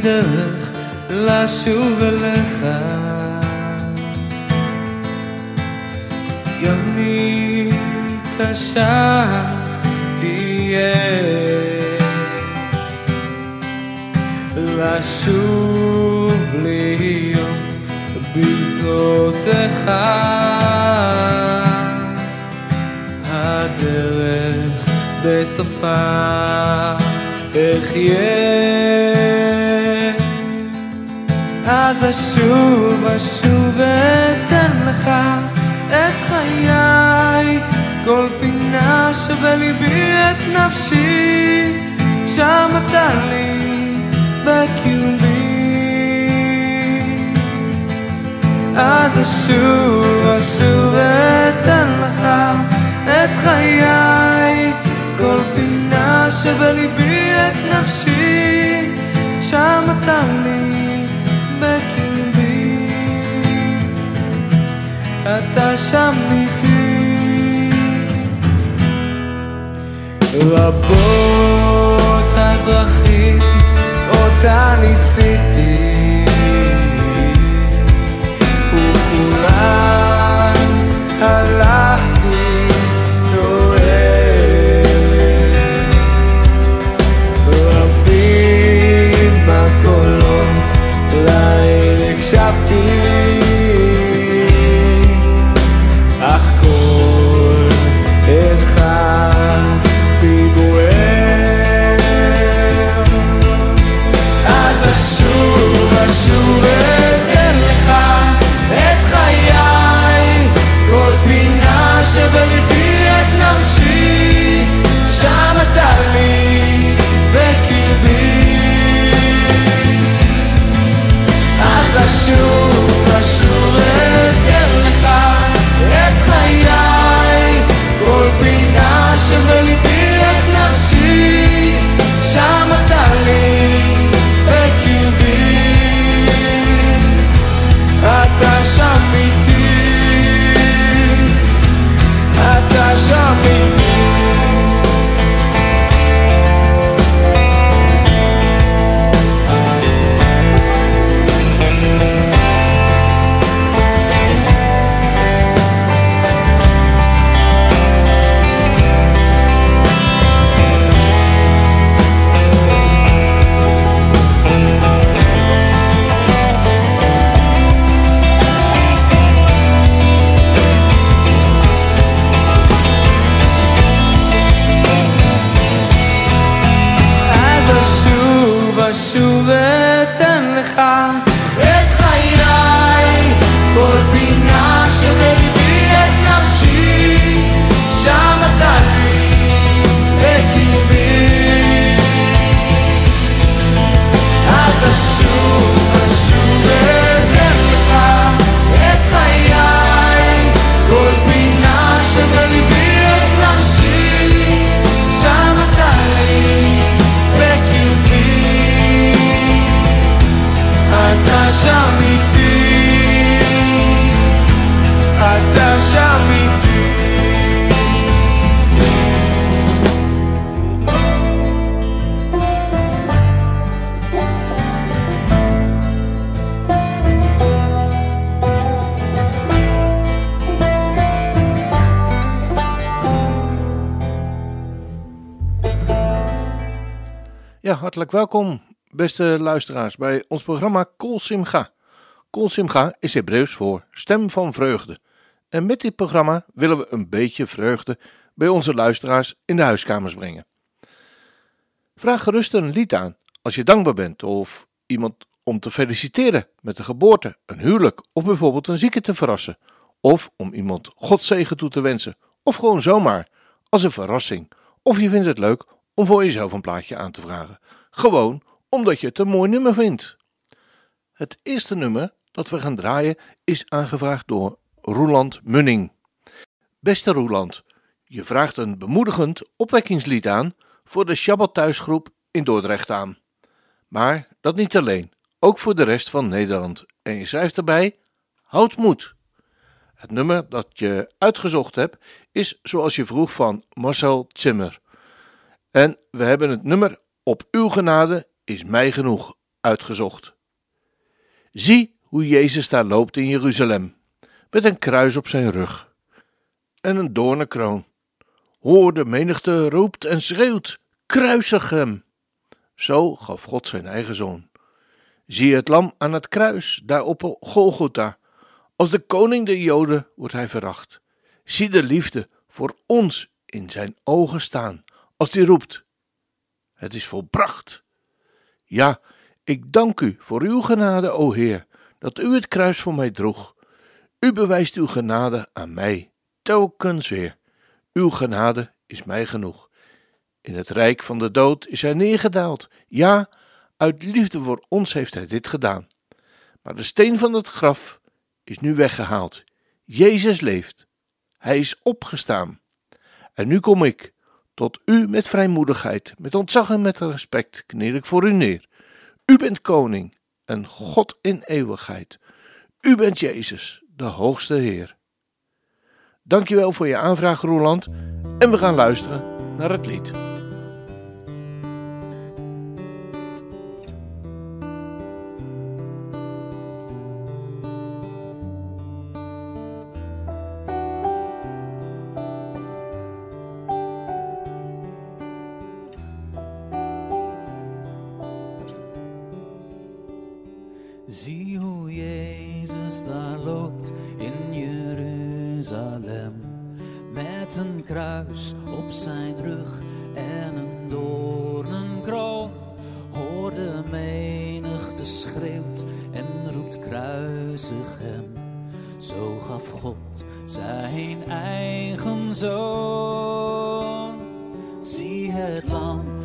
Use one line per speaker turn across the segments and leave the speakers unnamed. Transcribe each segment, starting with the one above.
הדרך לשוב אליך. גם אם קשה תהיה לשוב להיות בזרותיך הדרך בסופה אחיה אז אשוב אשוב ואתן לך את חיי. כל פינה שבליבי את נפשי שם אתה לי בקיומי. אז אשוב אשוב ואתן לך את חיי. כל פינה שבליבי את נפשי שם אתה לי אתה שם איתי. רבות הדרכים אותה ניסיתי
welkom, beste luisteraars, bij ons programma Kol Simcha. Kol Simcha is Hebreeuws voor stem van vreugde. En met dit programma willen we een beetje vreugde bij onze luisteraars in de huiskamers brengen. Vraag gerust een lied aan als je dankbaar bent of iemand om te feliciteren met een geboorte, een huwelijk of bijvoorbeeld een zieke te verrassen. Of om iemand Godzegen toe te wensen. Of gewoon zomaar, als een verrassing. Of je vindt het leuk om voor jezelf een plaatje aan te vragen. Gewoon omdat je het een mooi nummer vindt. Het eerste nummer dat we gaan draaien is aangevraagd door Roeland Munning. Beste Roeland, je vraagt een bemoedigend opwekkingslied aan voor de Shabbat thuisgroep in Dordrecht aan. Maar dat niet alleen, ook voor de rest van Nederland. En je schrijft erbij: houd moed. Het nummer dat je uitgezocht hebt is zoals je vroeg van Marcel Zimmer. En we hebben het nummer Op uw genade is mij genoeg uitgezocht. Zie hoe Jezus daar loopt in Jeruzalem, met een kruis op zijn rug en een doornenkroon. Hoor, de menigte roept en schreeuwt: kruisig hem! Zo gaf God zijn eigen zoon. Zie het lam aan het kruis, daar op Golgotha. Als de koning der Joden wordt hij veracht. Zie de liefde voor ons in zijn ogen staan, als hij roept: Het is volbracht. Ja, ik dank u voor uw genade, o Heer, dat u het kruis voor mij droeg. U bewijst uw genade aan mij, telkens weer. Uw genade is mij genoeg. In het rijk van de dood is hij neergedaald. Ja, uit liefde voor ons heeft hij dit gedaan. Maar de steen van het graf is nu weggehaald. Jezus leeft. Hij is opgestaan. En nu kom ik tot u met vrijmoedigheid, met ontzag en met respect kniel ik voor u neer. U bent koning en God in eeuwigheid. U bent Jezus, de hoogste Heer. Dankjewel voor je aanvraag, Roeland. En we gaan luisteren naar het lied.
Zie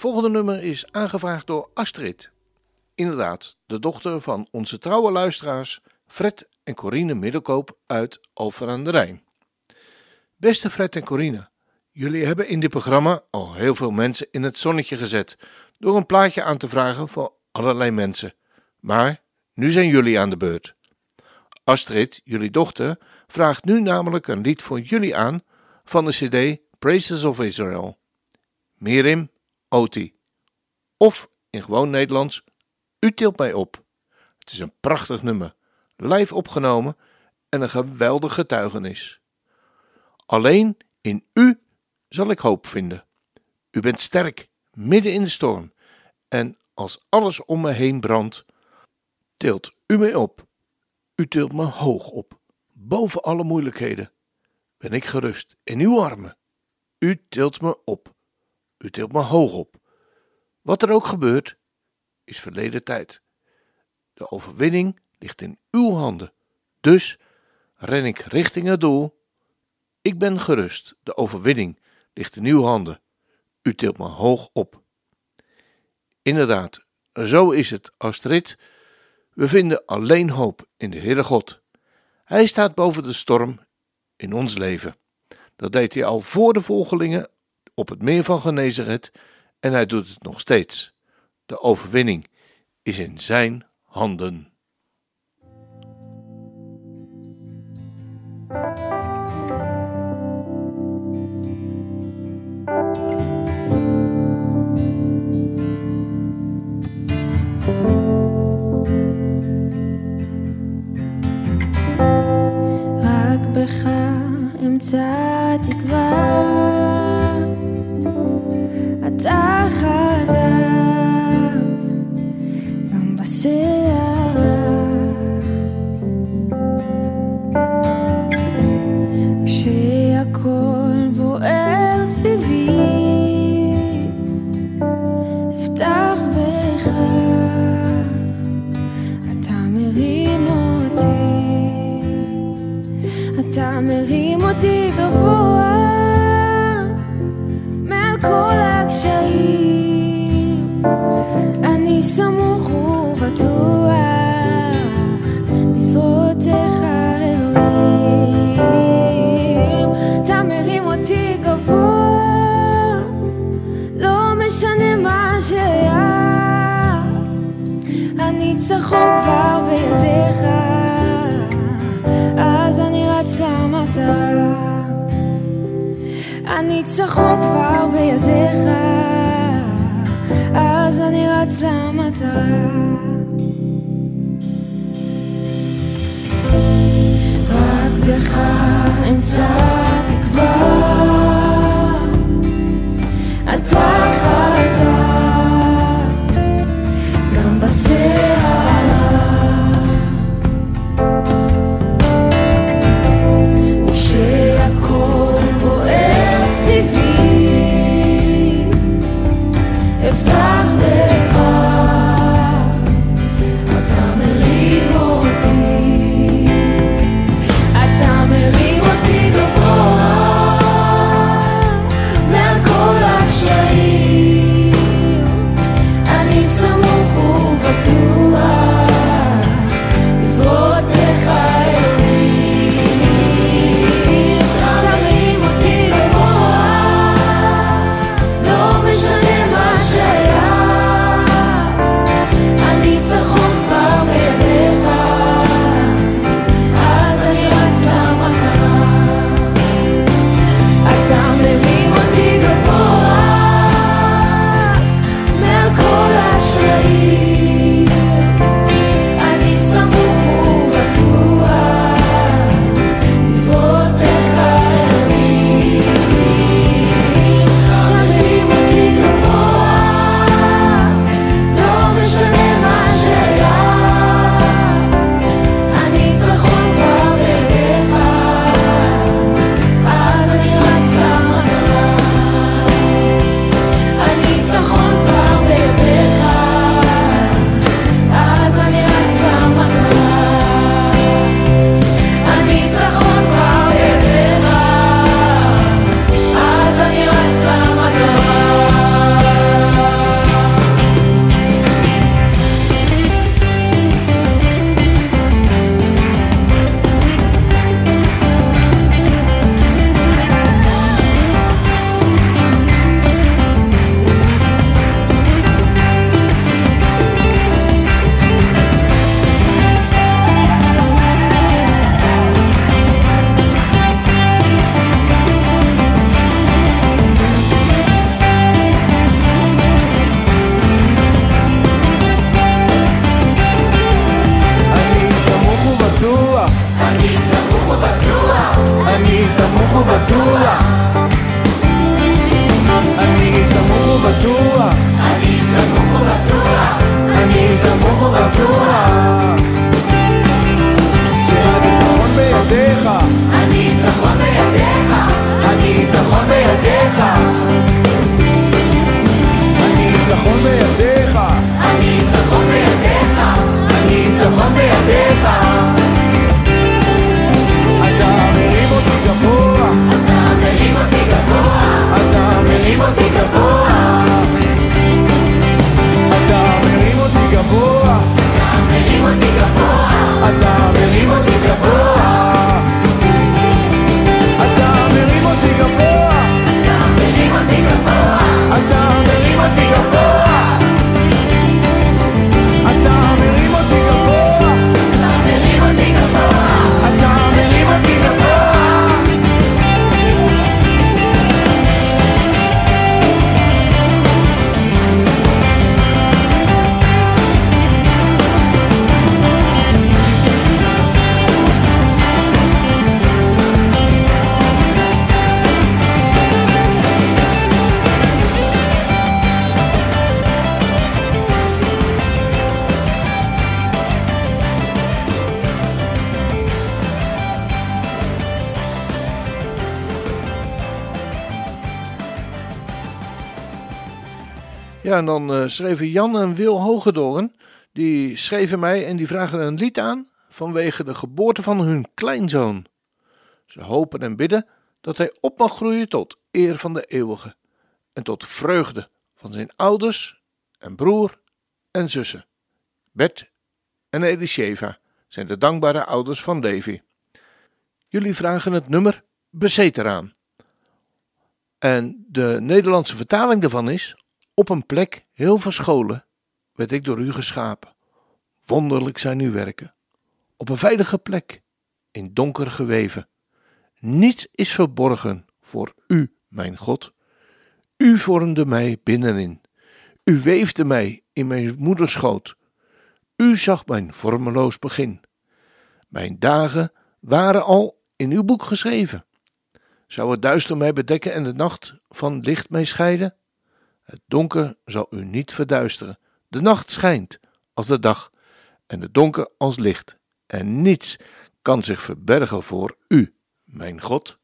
volgende nummer is aangevraagd door Astrid. Inderdaad, de dochter van onze trouwe luisteraars Fred en Corine Middelkoop uit Alphen aan de Rijn. Beste Fred en Corine, Jullie hebben in dit programma al heel veel mensen in het zonnetje gezet door een plaatje aan te vragen voor allerlei mensen. Maar nu zijn jullie aan de beurt. Astrid, jullie dochter, vraagt nu namelijk een lied voor jullie aan van de CD Praises of Israel. Mirim Oti. Of in gewoon Nederlands, U tilt mij op. Het is een prachtig nummer, live opgenomen en een geweldig getuigenis. Alleen in U zal ik hoop vinden. U bent sterk, midden in de storm, en als alles om me heen brandt, tilt U mij op. U tilt me hoog op, boven alle moeilijkheden. Ben ik gerust in uw armen. U tilt me op. U tilt me hoog op. Wat er ook gebeurt, is verleden tijd. De overwinning ligt in uw handen. Dus ren ik richting het doel. Ik ben gerust. De overwinning ligt in uw handen. U tilt me hoog op. Inderdaad, zo is het, Astrid. We vinden alleen hoop in de Heere God. Hij staat boven de storm in ons leven. Dat deed hij al voor de volgelingen op het meer van Genezeret en hij doet het nog steeds. De overwinning is in zijn handen.
רק בך אמצא תקווה, sit רק בך אמצא
en dan eh, schreven Jan en Wil Hogedoorn, die schreven mij en die vragen een lied aan vanwege de geboorte van hun kleinzoon. Ze hopen en bidden dat hij op mag groeien tot eer van de eeuwige en tot vreugde van zijn ouders en broer en zussen. Bert en Elisheva zijn de dankbare ouders van Levi. Jullie vragen het nummer Bezet eraan. En de Nederlandse vertaling daarvan is: Op een plek heel verscholen werd ik door u geschapen. Wonderlijk zijn uw werken. Op een veilige plek, in donker geweven. Niets is verborgen voor u, mijn God. U vormde mij binnenin. U weefde mij in mijn moeders schoot. U zag mijn vormeloos begin. Mijn dagen waren al in uw boek geschreven. Zou het duister mij bedekken en de nacht van licht mij scheiden? Het donker zal u niet verduisteren. De nacht schijnt als de dag en het donker als licht. En niets kan zich verbergen voor u, mijn God.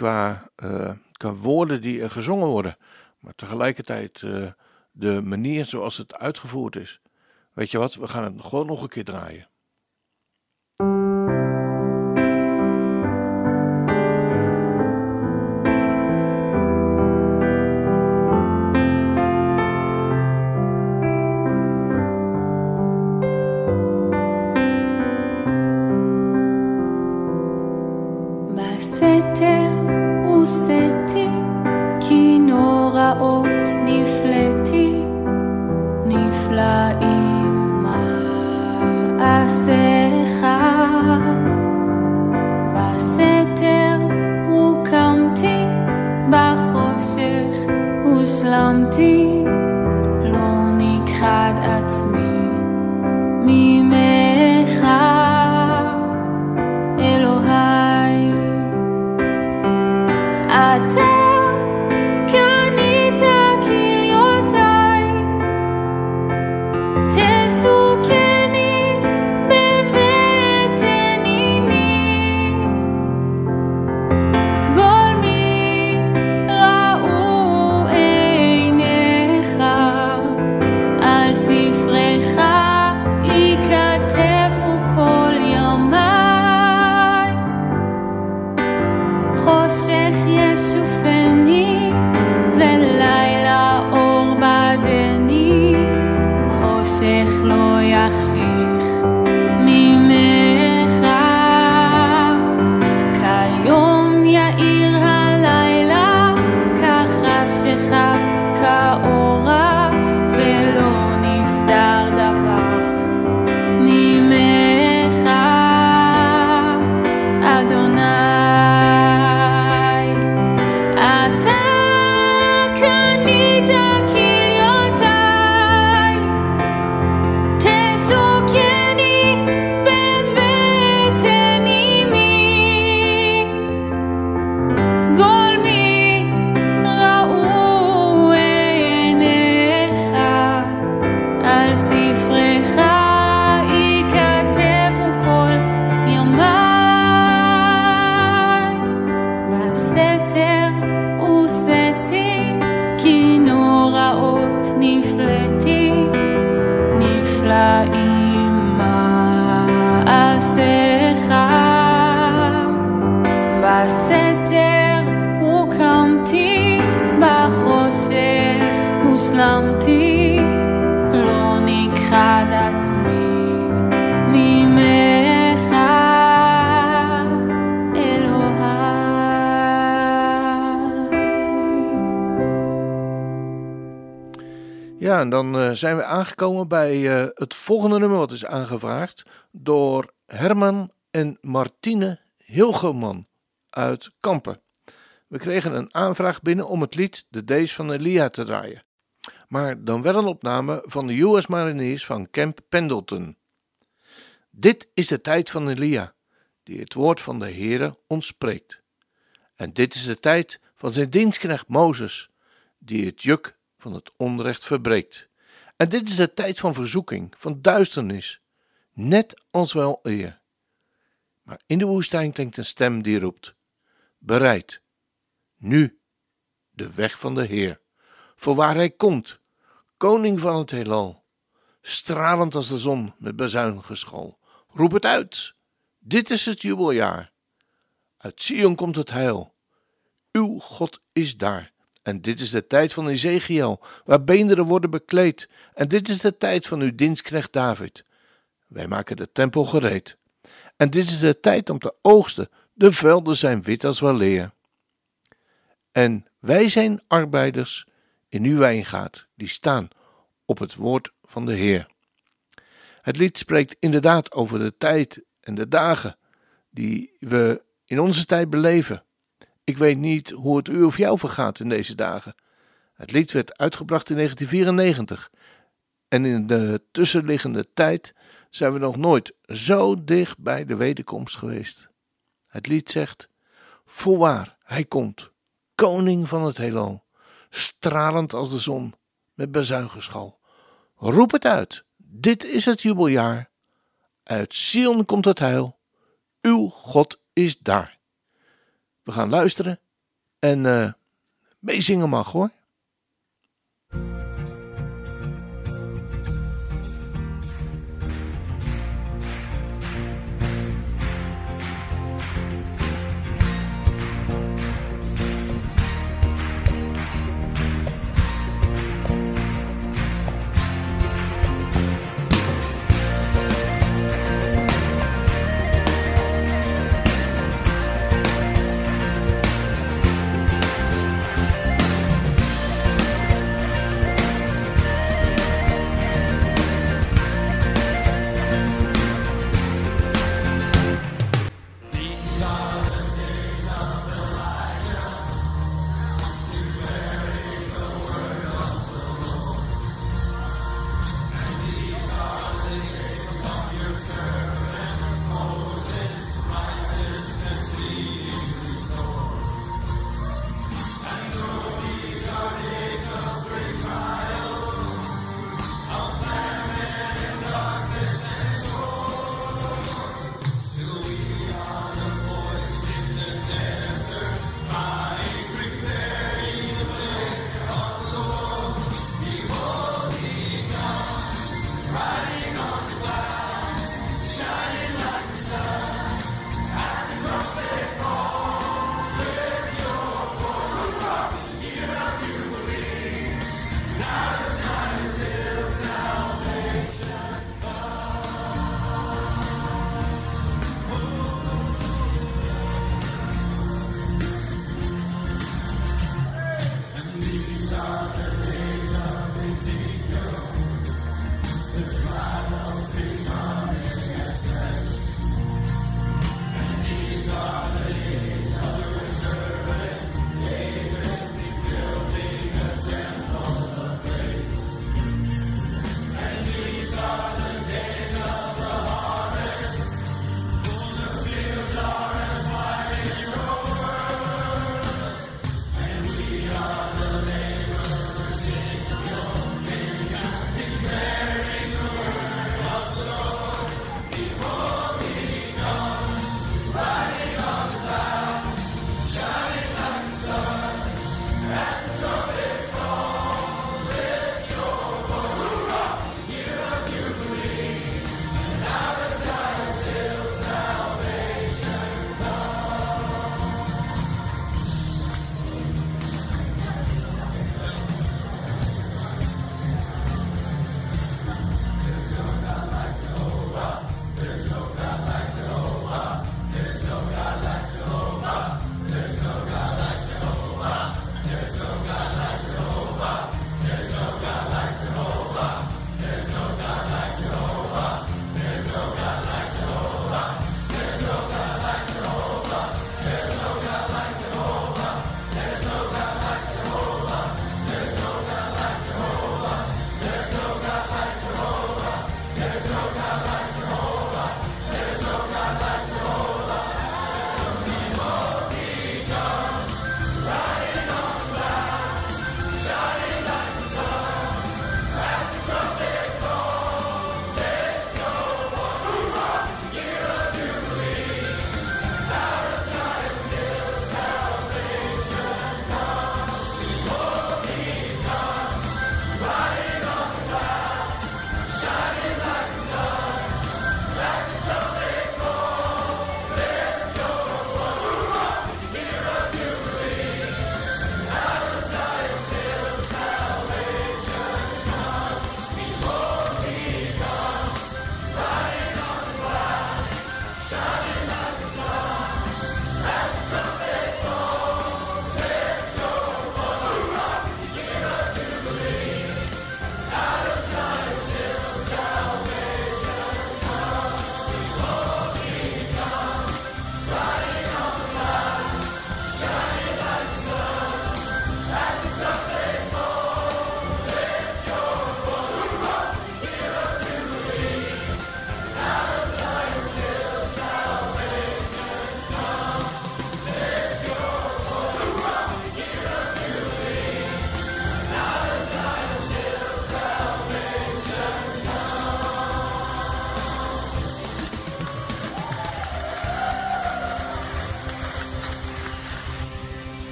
Qua, qua woorden die er gezongen worden, maar tegelijkertijd eh, de manier zoals het uitgevoerd is. Weet je wat, we gaan het gewoon nog een keer draaien. Aangekomen bij eh, het volgende nummer wat is aangevraagd door Herman en Martine Hilgeman uit Kampen. We kregen een aanvraag binnen om het lied The Days van Elia te draaien. Maar dan wel een opname van de US Mariniers van Camp Pendleton. Dit is de tijd van Elia, die het woord van de Heere ons spreekt. En dit is de tijd van zijn dienstknecht Mozes, die het juk van het onrecht verbreekt. En dit is de tijd van verzoeking, van duisternis, net als wel eer. Maar in de woestijn klinkt een stem die roept: Bereid, nu, de weg van de Heer, voor waar hij komt, koning van het heelal, stralend als de zon met bezuingeschal. Roep het uit, dit is het jubeljaar. Uit Sion komt het heil. Uw God is daar. En dit is de tijd van Ezekiel, waar beenderen worden bekleed. En dit is de tijd van uw dienstknecht David. Wij maken de tempel gereed. En dit is de tijd om te oogsten. De velden zijn wit als weleer. En wij zijn arbeiders in uw wijngaard, die staan op het woord van de Heer. Het lied spreekt inderdaad over de tijd en de dagen die we in onze tijd beleven. Ik weet niet hoe het u of jou vergaat in deze dagen. Het lied werd uitgebracht in 1994 en in de tussenliggende tijd zijn we nog nooit zo dicht bij de wederkomst geweest. Het lied zegt: Voorwaar, hij komt, koning van het heelal, stralend als de zon, met bezuigenschal. Roep het uit, dit is het jubeljaar. Uit Sion komt het heil, uw God
is daar. We gaan luisteren en eh meezingen mag hoor.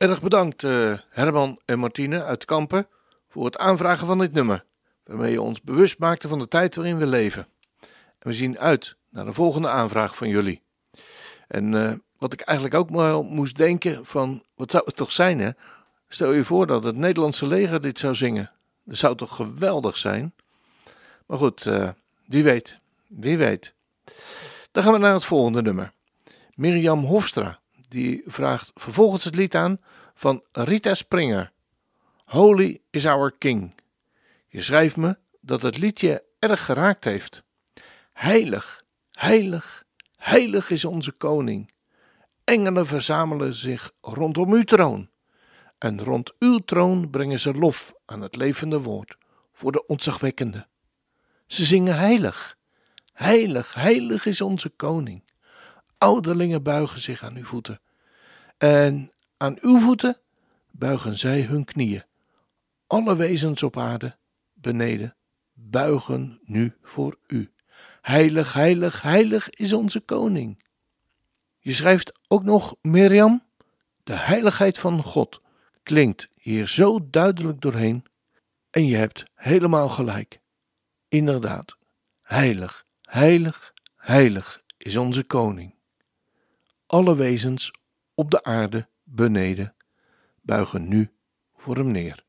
Erg bedankt eh, Herman en Martine uit Kampen voor het aanvragen van dit nummer, waarmee je ons bewust maakte van de tijd waarin we leven. En we zien uit naar de volgende aanvraag van jullie. En eh, wat ik eigenlijk ook wel moest denken van, wat zou het toch zijn hè? Stel je voor dat het Nederlandse leger dit zou zingen. Dat zou toch geweldig zijn? Maar goed, eh, wie weet, wie weet. Dan gaan we naar het volgende nummer. Mirjam Hofstra, die vraagt vervolgens het lied aan van Rita Springer. Holy is our King. Je schrijft me dat het liedje erg geraakt heeft. Heilig, heilig, heilig is onze koning. Engelen verzamelen zich rondom uw troon. En rond uw troon brengen ze lof aan het levende woord voor de ontzagwekkende. Ze zingen heilig, heilig, heilig is onze koning. Ouderlingen buigen zich aan uw voeten. En aan uw voeten buigen zij hun knieën. Alle wezens op aarde, beneden, buigen nu voor u. Heilig, heilig, heilig is onze koning. Je schrijft ook nog, Mirjam, de heiligheid van God klinkt hier zo duidelijk doorheen. En je hebt helemaal gelijk. Inderdaad, heilig, heilig, heilig is onze koning. Alle wezens op de aarde beneden buigen nu voor hem neer.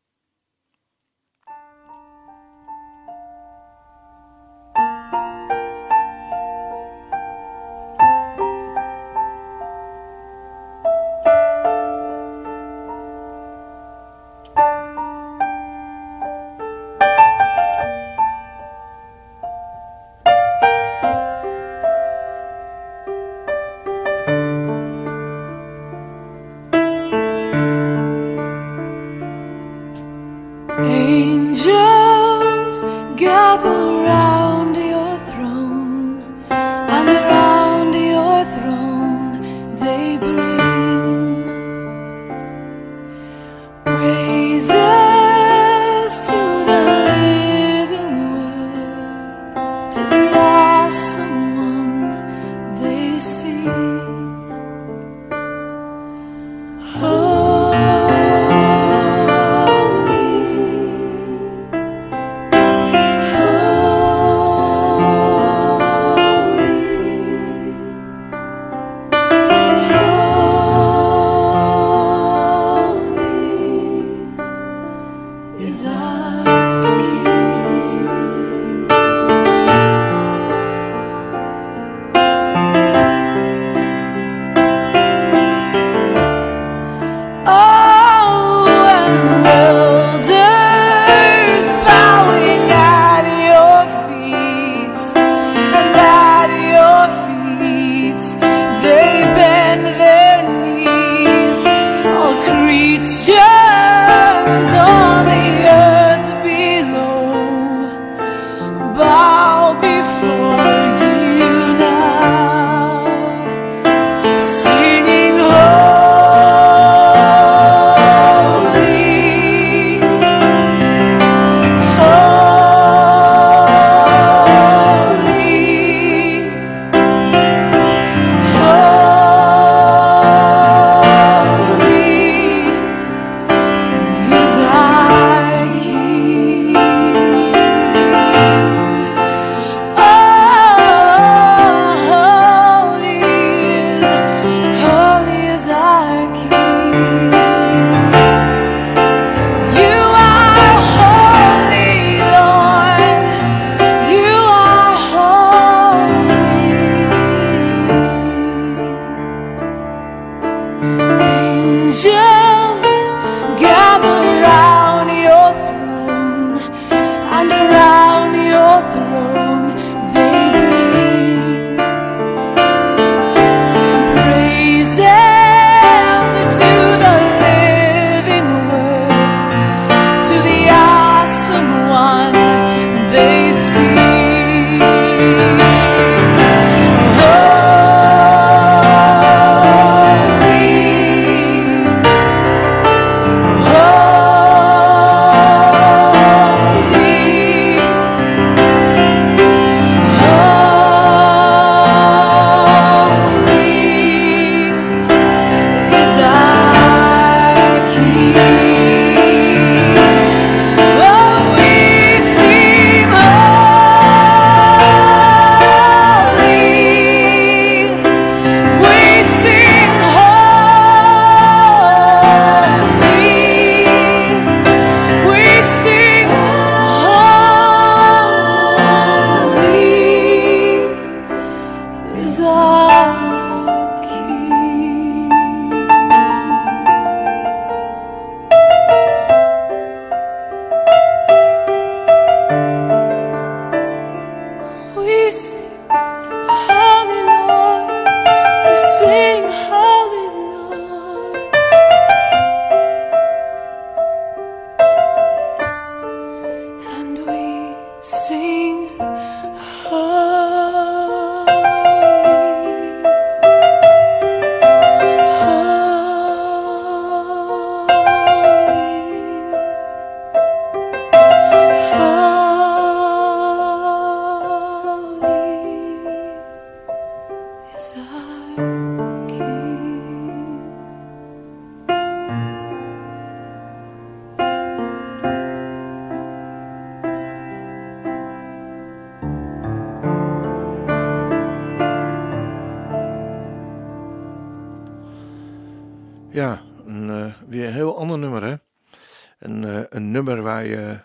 Een, eh, een nummer waar je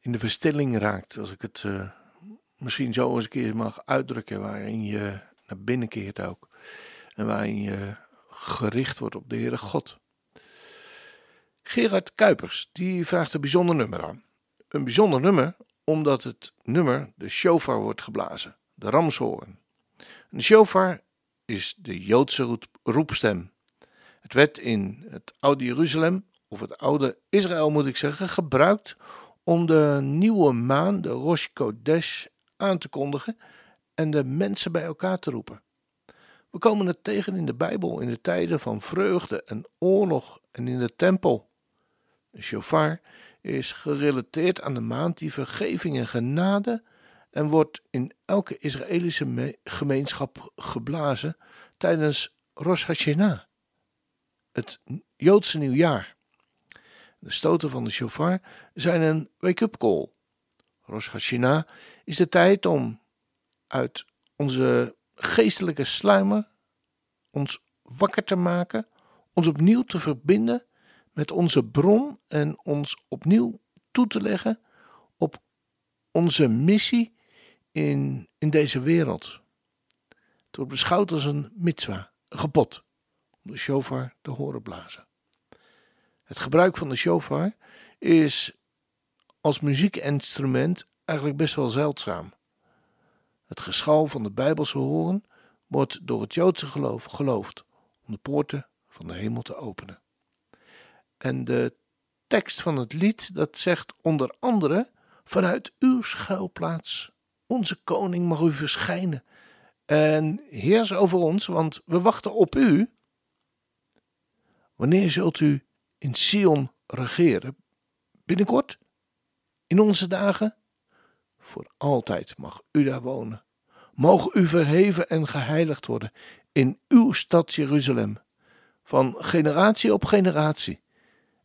in de verstilling raakt, als ik het eh, misschien zo eens een keer mag uitdrukken, waarin je naar binnen keert ook. En waarin je gericht wordt op de Heere God. Gerard Kuipers, die vraagt een bijzonder nummer aan. Een bijzonder nummer omdat het nummer de shofar wordt geblazen, de ramshoorn. De shofar is de Joodse roep- roepstem. Het werd in het oude Jeruzalem, of het oude Israël moet ik zeggen, gebruikt om de nieuwe maan, de Rosh Kodesh, aan te kondigen en de mensen bij elkaar te roepen. We komen het tegen in de Bijbel in de tijden van vreugde en oorlog en in de tempel. De shofar is gerelateerd aan de maand die vergeving en genade en wordt in elke Israëlische me- gemeenschap geblazen tijdens Rosh Hashanah, het Joodse nieuwjaar. De stoten van de shofar zijn een wake-up call. Rosh Hashanah is de tijd om uit onze geestelijke sluimer ons wakker te maken, ons opnieuw te verbinden met onze bron en ons opnieuw toe te leggen op onze missie in, in deze wereld. Het wordt beschouwd als een mitzwa, een gebod, om de shofar te horen blazen. Het gebruik van de shofar is als muziekinstrument eigenlijk best wel zeldzaam. Het geschal van de Bijbelse horen wordt door het Joodse geloof geloofd om de poorten van de hemel te openen. En de tekst van het lied dat zegt onder andere vanuit uw schuilplaats onze koning mag u verschijnen en heers over ons, want we wachten op u. Wanneer zult u in Sion regeren? Binnenkort? In onze dagen? Voor altijd mag u daar wonen. Mogen u verheven en geheiligd worden in uw stad Jeruzalem, van generatie op generatie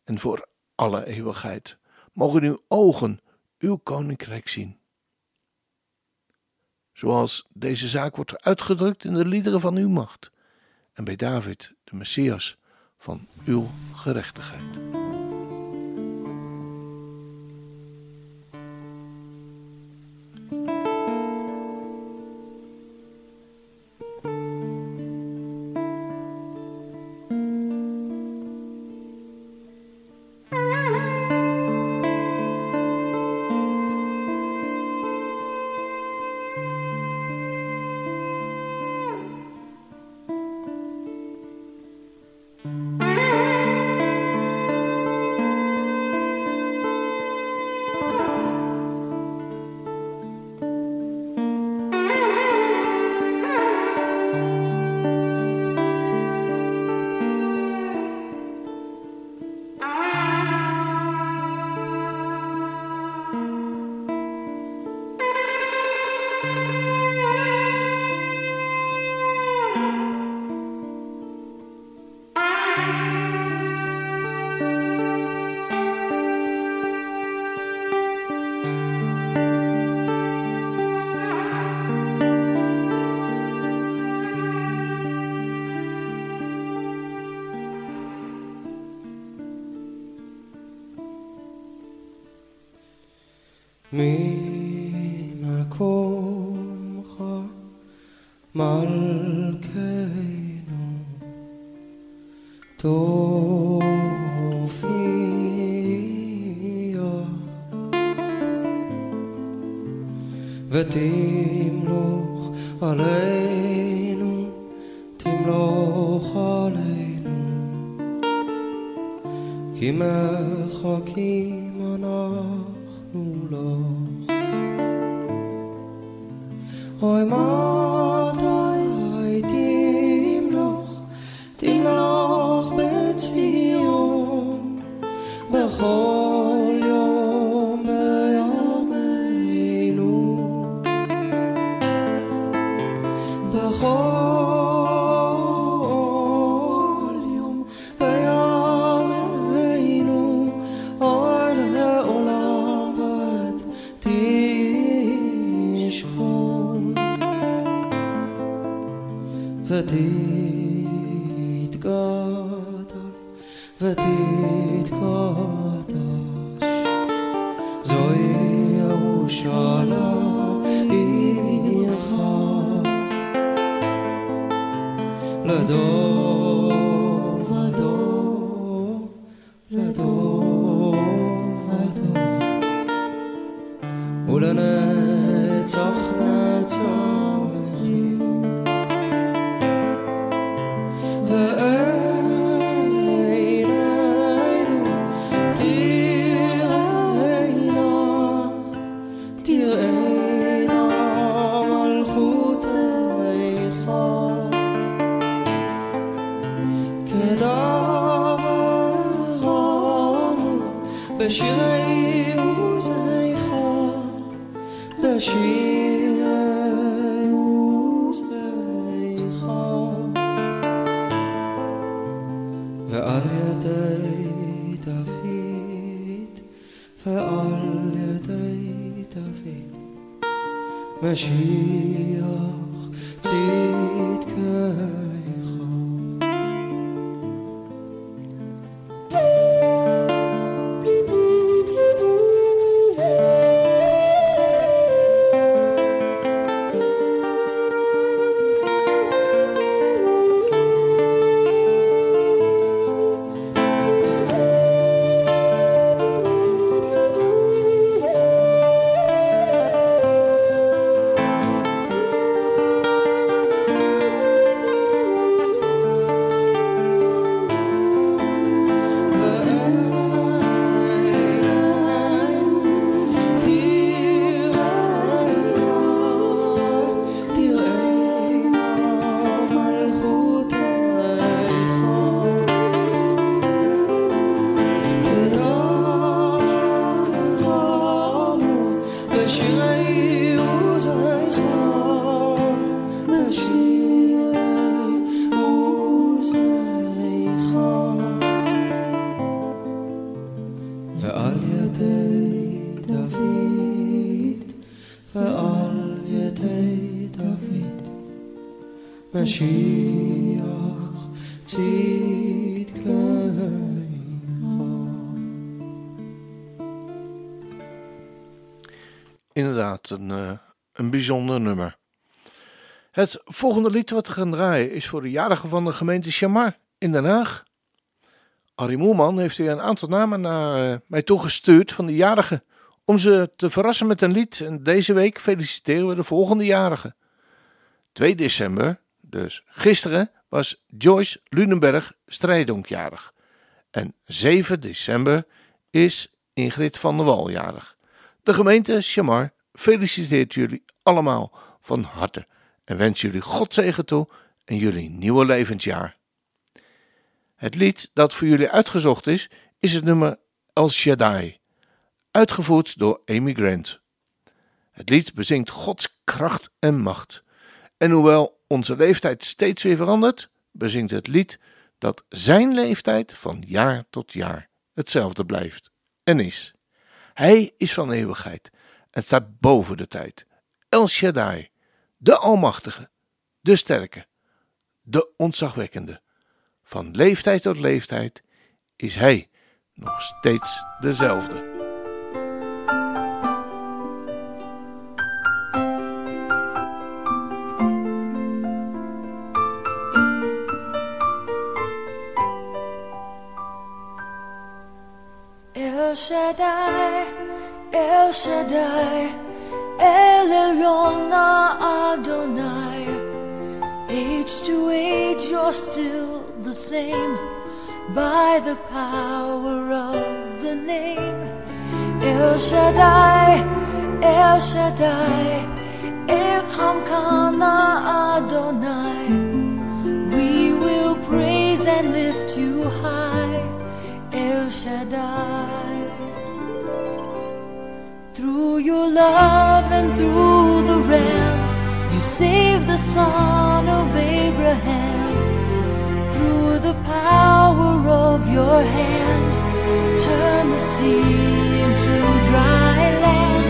en voor alle eeuwigheid. Mogen uw ogen uw koninkrijk zien. Zoals deze zaak wordt uitgedrukt in de liederen van uw macht en bij David, de Messias, van uw gerechtigheid.
me. Hvordan er tog med
tog? Een bijzonder nummer. Het volgende lied wat we gaan draaien is voor de jarige van de gemeente Chamar in Den Haag. Arie Moelman heeft hier een aantal namen naar eh, mij toegestuurd van de jarigen om ze te verrassen met een lied. En deze week feliciteren we de volgende jarigen. 2 december, dus gisteren, was Joyce Lunenberg Strijdonk jarig. En 7 december is Ingrid van der Wal jarig. De gemeente Chamar feliciteert jullie allemaal van harte en wens jullie Godzegen toe en jullie nieuwe levensjaar. Het lied dat voor jullie uitgezocht is, is het nummer El Shaddai, uitgevoerd door Amy Grant. Het lied bezingt Gods kracht en macht. En hoewel onze leeftijd steeds weer verandert, bezingt het lied dat zijn leeftijd van jaar tot jaar hetzelfde blijft en is. Hij is van eeuwigheid en staat boven de tijd. El Shaddai, de Almachtige, de Sterke, de Ontzagwekkende. Van leeftijd tot leeftijd is Hij nog steeds dezelfde.
El Shaddai, El Shaddai, El Elyon Adonai. Age to age, you're still the same by the power of the name. El Shaddai, El Shaddai, El Kamkana Adonai. We will praise and lift you high, El Shaddai. Through your love and through the Ram, you saved the son of Abraham. Through the power of your hand, turn the sea into dry land.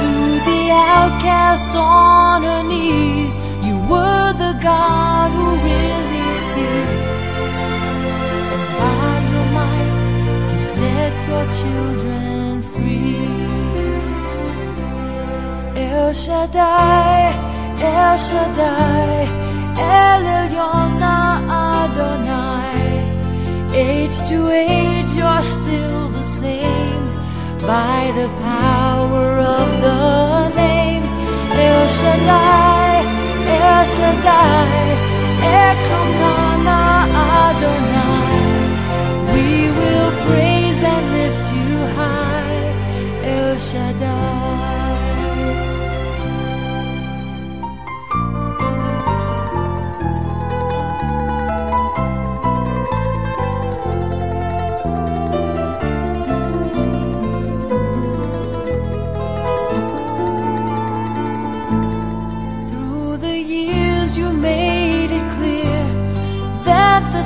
To the outcast on her knees, you were the God who really sees. And by your might, you set your children free. El Shaddai, El Shaddai, El Elyon Adonai. Age to age, you're still the same by the power of the name. El Shaddai, El Shaddai, Elkamkana Adonai. We will praise and lift you high, El Shaddai.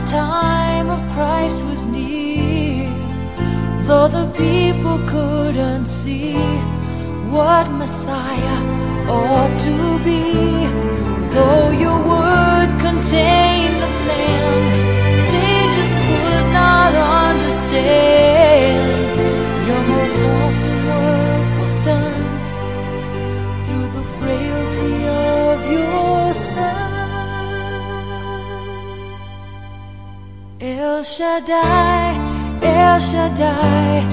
Time of Christ was near. Though the people couldn't see what Messiah ought to be, though your word contained the plan, they just could not understand. Your most awesome El Shaddai, El Shaddai,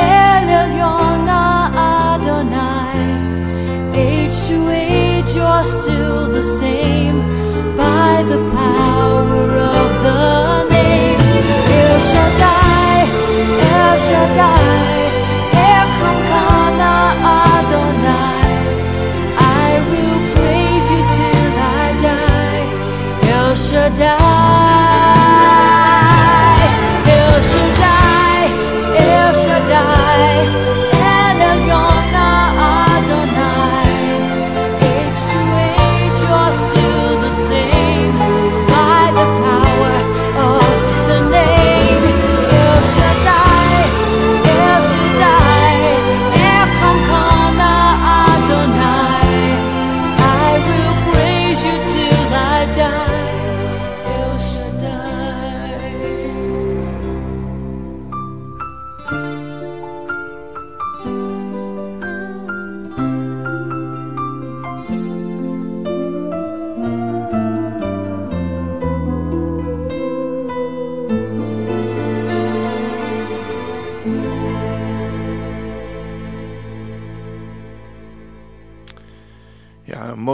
El Elyon Adonai. Age to age, you're still the same by the power of the name. El Shaddai, El Shaddai, El Kamkana Adonai. I will praise you till I die. El Shaddai, El Shaddai, El Shaddai,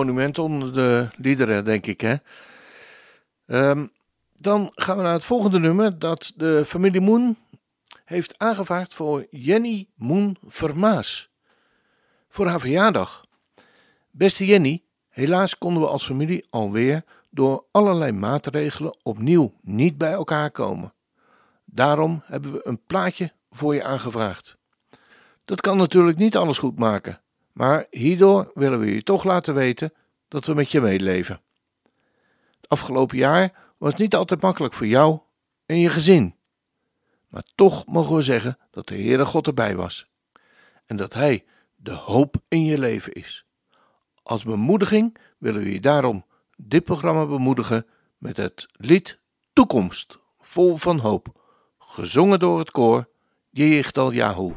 monument onder de liederen, denk ik, hè. Ehm, dan gaan we naar het volgende nummer dat de familie Moen heeft aangevraagd voor Jenny Moen Vermaas. Voor haar verjaardag. Beste Jenny, helaas konden we als familie alweer door allerlei maatregelen opnieuw niet bij elkaar komen. Daarom hebben we een plaatje voor je aangevraagd. Dat kan natuurlijk niet alles goed maken, maar hierdoor willen we je toch laten weten dat we met je meeleven. Het afgelopen jaar was niet altijd makkelijk voor jou en je gezin. Maar toch mogen we zeggen dat de Heere God erbij was. En dat Hij de hoop in je leven is. Als bemoediging willen we je daarom dit programma bemoedigen met het lied Toekomst, vol van hoop, gezongen door het koor Jehichtal Yahoo.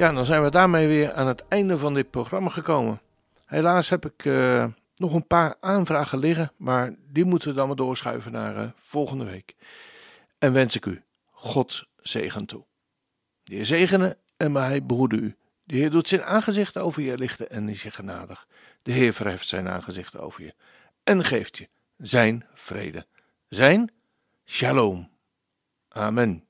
Ja, dan zijn we daarmee weer aan het einde van dit programma gekomen. Helaas heb ik eh, nog een paar aanvragen liggen, maar die moeten we dan maar doorschuiven naar eh, volgende week. En wens ik u Gods zegen toe. De Heer zegene en hij behoede u. De Heer doet zijn aangezicht over je lichten en is je genadig. De Heer verheft zijn aangezicht over je en geeft je zijn vrede. Zijn shalom. Amen.